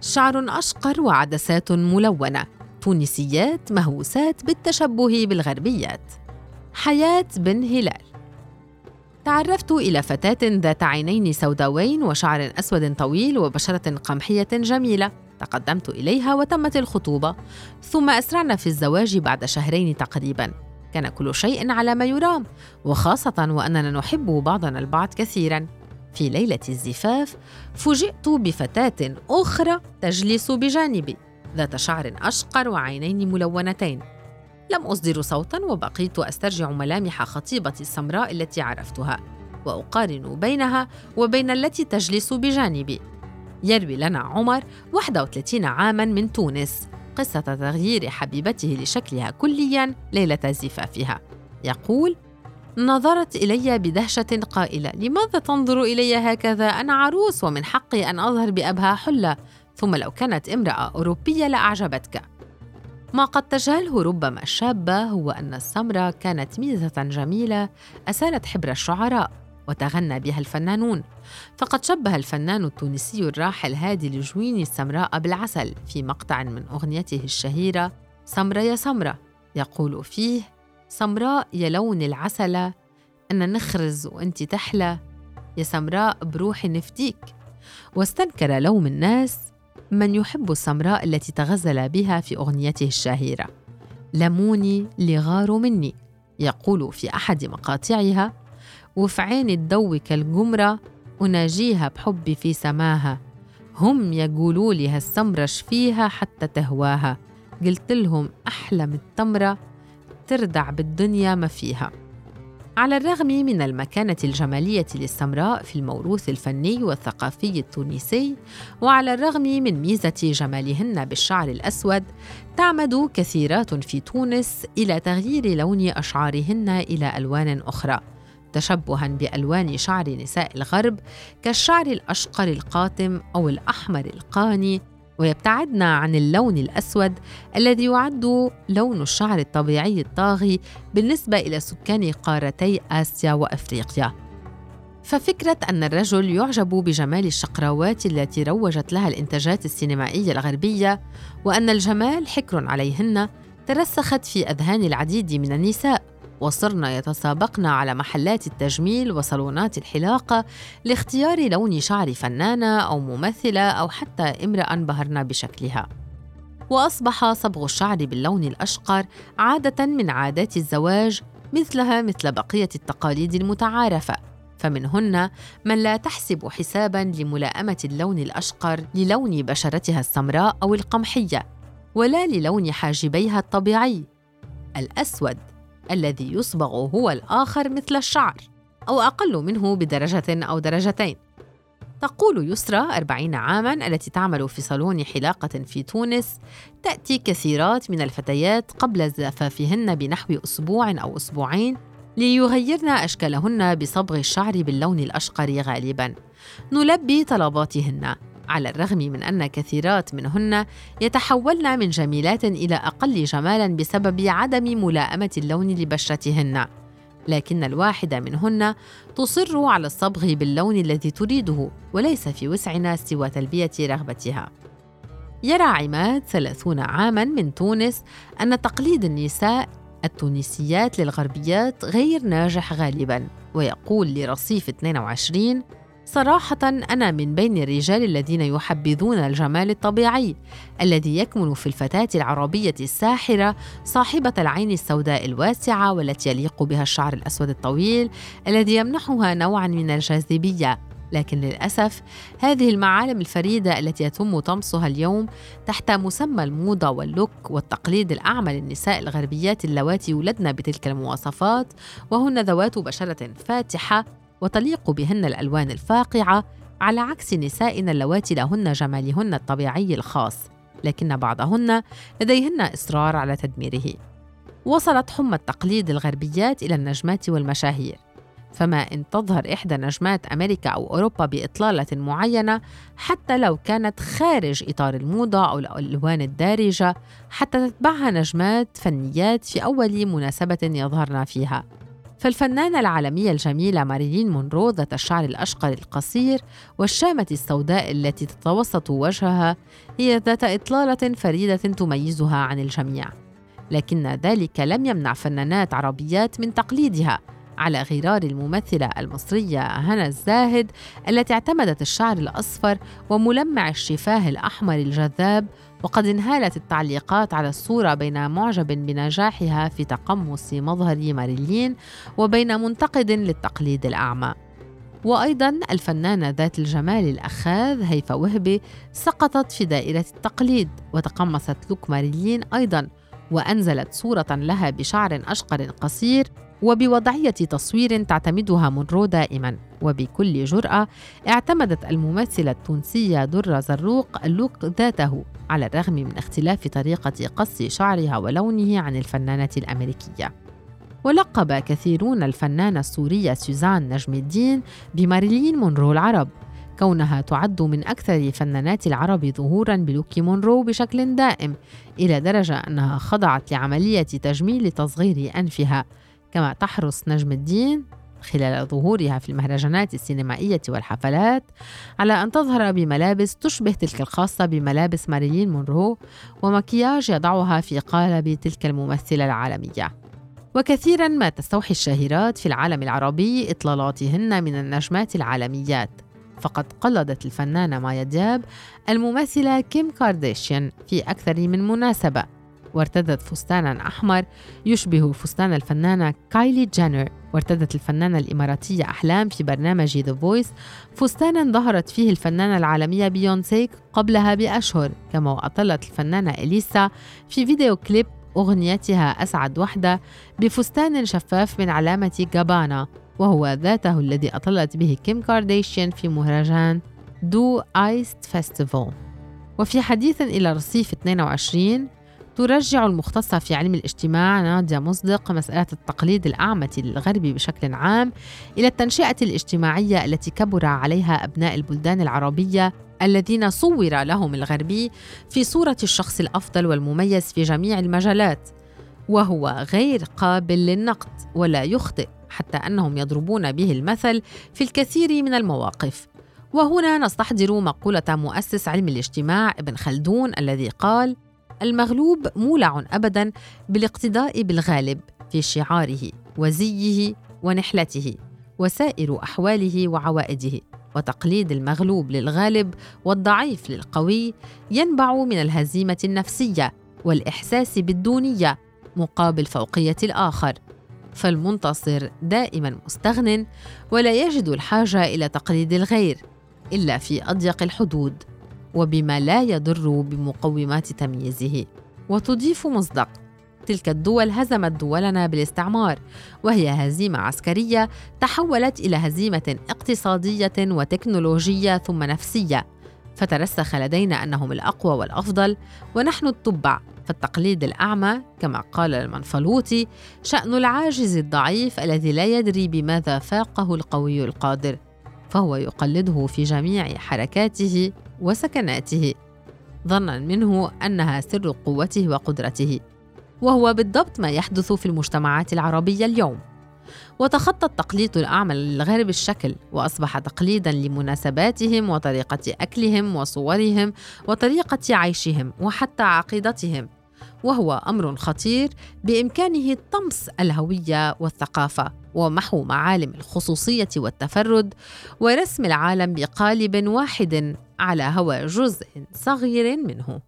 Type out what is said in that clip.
شعر أشقر وعدسات ملونة تونسيات مهووسات بالتشبه بالغربيات. حياة بن هلال. تعرفت إلى فتاة ذات عينين سوداوين وشعر أسود طويل وبشرة قمحية جميلة. تقدمت إليها وتمت الخطوبة ثم أسرعنا في الزواج بعد شهرين تقريباً. كان كل شيء على ما يرام وخاصة وأننا نحب بعضنا البعض كثيراً. في ليلة الزفاف فوجئت بفتاة أخرى تجلس بجانبي ذات شعر أشقر وعينين ملونتين. لم أصدر صوتا وبقيت أسترجع ملامح خطيبتي السمراء التي عرفتها وأقارن بينها وبين التي تجلس بجانبي. يروي لنا عمر 31 عاما من تونس قصة تغيير حبيبته لشكلها كليا ليلة زفافها. يقول نظرت إلي بدهشة قائلة لماذا تنظر إلي هكذا؟ أنا عروس ومن حقي أن أظهر بابهى حلة. ثم لو كانت امرأة أوروبية لاعجبتك ما قد تجهله ربما الشابه هو أن السمرة كانت ميزة جميلة أسالت حبر الشعراء وتغنى بها الفنانون. فقد شبه الفنان التونسي الراحل هادي الجويني السمراء بالعسل في مقطع من أغنيته الشهيرة سمرة يا سمرة يقول فيه سمراء يا لون العسلة أنا نخرز وأنت تحلى يا سمراء بروحي نفديك واستنكر لوم الناس من يحب السمراء التي تغزل بها في أغنيته الشهيرة. لموني لغار مني يقول في أحد مقاطعها وفي عين الدو كالجمرة أناجيها بحبي في سماها. هم يقولوا لي هالسمرة فيها حتى تهواها. قلت لهم أحلى من التمرة تردع بالدنيا ما فيها. على الرغم من المكانة الجمالية للسمراء في الموروث الفني والثقافي التونسي، وعلى الرغم من ميزة جمالهن بالشعر الأسود، تعمد كثيرات في تونس إلى تغيير لون أشعارهن إلى ألوان أخرى، تشبها بألوان شعر نساء الغرب كالشعر الأشقر القاتم أو الأحمر القاني ويبتعدنا عن اللون الأسود الذي يعد لون الشعر الطبيعي الطاغي بالنسبة إلى سكان قارتي آسيا وأفريقيا. ففكرة أن الرجل يعجب بجمال الشقراوات التي روجت لها الإنتاجات السينمائية الغربية وأن الجمال حكر عليهن ترسخت في أذهان العديد من النساء. وصرن يتسابقن على محلات التجميل وصالونات الحلاقة لاختيار لون شعر فنانة أو ممثلة أو حتى امرأة انبهرن بشكلها. وأصبح صبغ الشعر باللون الأشقر عادة من عادات الزواج مثلها مثل بقية التقاليد المتعارفة فمنهن من لا تحسب حسابا لملائمة اللون الأشقر للون بشرتها السمراء أو القمحية ولا للون حاجبيها الطبيعي الأسود الذي يصبغ هو الآخر مثل الشعر أو أقل منه بدرجة أو درجتين. تقول يسرى أربعين عاماً التي تعمل في صالون حلاقة في تونس. تأتي كثيرات من الفتيات قبل زفافهن بنحو أسبوع أو أسبوعين ليغيرن أشكالهن بصبغ الشعر باللون الأشقر غالباً. نلبي طلباتهن. على الرغم من أن كثيرات منهن يتحولن من جميلات إلى أقل جمالا بسبب عدم ملائمة اللون لبشرتهن. لكن الواحده منهن تصر على الصبغ باللون الذي تريده وليس في وسعنا سوى تلبية رغبتها. يرى عماد ثلاثون عاما من تونس أن تقليد النساء التونسيات للغربيات غير ناجح غالبا ويقول لرصيف 22 صراحة أنا من بين الرجال الذين يحبذون الجمال الطبيعي الذي يكمن في الفتاة العربية الساحرة صاحبة العين السوداء الواسعة والتي يليق بها الشعر الأسود الطويل الذي يمنحها نوعا من الجاذبية. لكن للأسف هذه المعالم الفريدة التي يتم طمسها اليوم تحت مسمى الموضة واللوك والتقليد الأعمى للنساء الغربيات اللواتي يولدن بتلك المواصفات وهن ذوات بشرة فاتحة وتليق بهن الألوان الفاقعة على عكس نسائنا اللواتي لهن جمالهن الطبيعي الخاص لكن بعضهن لديهن إصرار على تدميره. وصلت حمى التقليد الغربيات إلى النجمات والمشاهير. فما إن تظهر إحدى نجمات أمريكا أو أوروبا بإطلالة معينة حتى لو كانت خارج إطار الموضة أو الألوان الدارجة حتى تتبعها نجمات فنيات في أول مناسبة يظهرن فيها. فالفنانة العالمية الجميلة ماريلين مونرو ذات الشعر الأشقر القصير والشامة السوداء التي تتوسط وجهها هي ذات إطلالة فريدة تميزها عن الجميع. لكن ذلك لم يمنع فنانات عربيات من تقليدها على غرار الممثلة المصرية هنا الزاهد التي اعتمدت الشعر الأصفر وملمع الشفاه الأحمر الجذاب وقد انهالت التعليقات على الصورة بين معجب بنجاحها في تقمص مظهر ماريلين وبين منتقد للتقليد الأعمى. وأيضا الفنانة ذات الجمال الأخاذ هيفا وهبي سقطت في دائرة التقليد وتقمصت look ماريلين أيضا وأنزلت صورة لها بشعر أشقر قصير وبوضعية تصوير تعتمدها مونرو دائما. وبكل جرأة اعتمدت الممثلة التونسية درة زروق ال look ذاته على الرغم من اختلاف طريقة قص شعرها ولونه عن الفنانة الأمريكية. ولقب كثيرون الفنانة السورية سوزان نجم الدين بماريلين مونرو العرب. كونها تعد من أكثر فنانات العرب ظهورا ب look مونرو بشكل دائم إلى درجة أنها خضعت لعملية تجميل تصغير أنفها. كما تحرص نجم الدين خلال ظهورها في المهرجانات السينمائية والحفلات على أن تظهر بملابس تشبه تلك الخاصة بملابس ماريلين مونرو ومكياج يضعها في قالب تلك الممثلة العالمية. وكثيرا ما تستوحي الشاهرات في العالم العربي إطلالاتهن من النجمات العالميات. فقد قلدت الفنانة مايا دياب الممثلة كيم كارديشيان في أكثر من مناسبة. وارتدت فستانا أحمر يشبه فستان الفنانة كايلي جينر. وارتدت الفنانة الإماراتية أحلام في برنامج The Voice فستانا ظهرت فيه الفنانة العالمية بيونسي قبلها بأشهر كما وأطلت الفنانة إليسا في فيديو كليب أغنيتها أسعد وحدة بفستان شفاف من علامة جابانا وهو ذاته الذي أطلت به كيم كارديشيان في مهرجان دو آيست فيستيفال وفي حديث إلى رصيف 22 ترجع المختصة في علم الاجتماع نادية مصدق مسألة التقليد الأعمى للغرب بشكل عام إلى التنشئة الاجتماعية التي كبر عليها أبناء البلدان العربية الذين صور لهم الغربي في صورة الشخص الأفضل والمميز في جميع المجالات وهو غير قابل للنقد ولا يخطئ حتى أنهم يضربون به المثل في الكثير من المواقف. وهنا نستحضر مقولة مؤسس علم الاجتماع ابن خلدون الذي قال المغلوب مولع ابدا بالاقتداء بالغالب في شعاره وزيه ونحلته وسائر أحواله وعوائده. وتقليد المغلوب للغالب والضعيف للقوي ينبع من الهزيمة النفسية والإحساس بالدونية مقابل فوقية الآخر. فالمنتصر دائما مستغن ولا يجد الحاجة إلى تقليد الغير إلا في أضيق الحدود. وبما لا يضر بمقومات تمييزه. وتضيف مصدق تلك الدول هزمت دولنا بالاستعمار وهي هزيمة عسكرية تحولت إلى هزيمة اقتصادية وتكنولوجية ثم نفسية. فترسخ لدينا أنهم الأقوى والأفضل ونحن التبع فالتقليد الأعمى كما قال المنفلوطي شأن العاجز الضعيف الذي لا يدري بماذا فاقه القوي القادر. فهو يقلده في جميع حركاته وسكناته ظنا منه أنها سر قوته وقدرته وهو بالضبط ما يحدث في المجتمعات العربية اليوم. وتخطى التقليد الأعمى للغرب الشكل وأصبح تقليدا لمناسباتهم وطريقة أكلهم وصورهم وطريقة عيشهم وحتى عقيدتهم وهو أمر خطير بإمكانه طمس الهوية والثقافة. ومحو معالم الخصوصية والتفرد ورسم العالم بقالب واحد على هوى جزء صغير منه.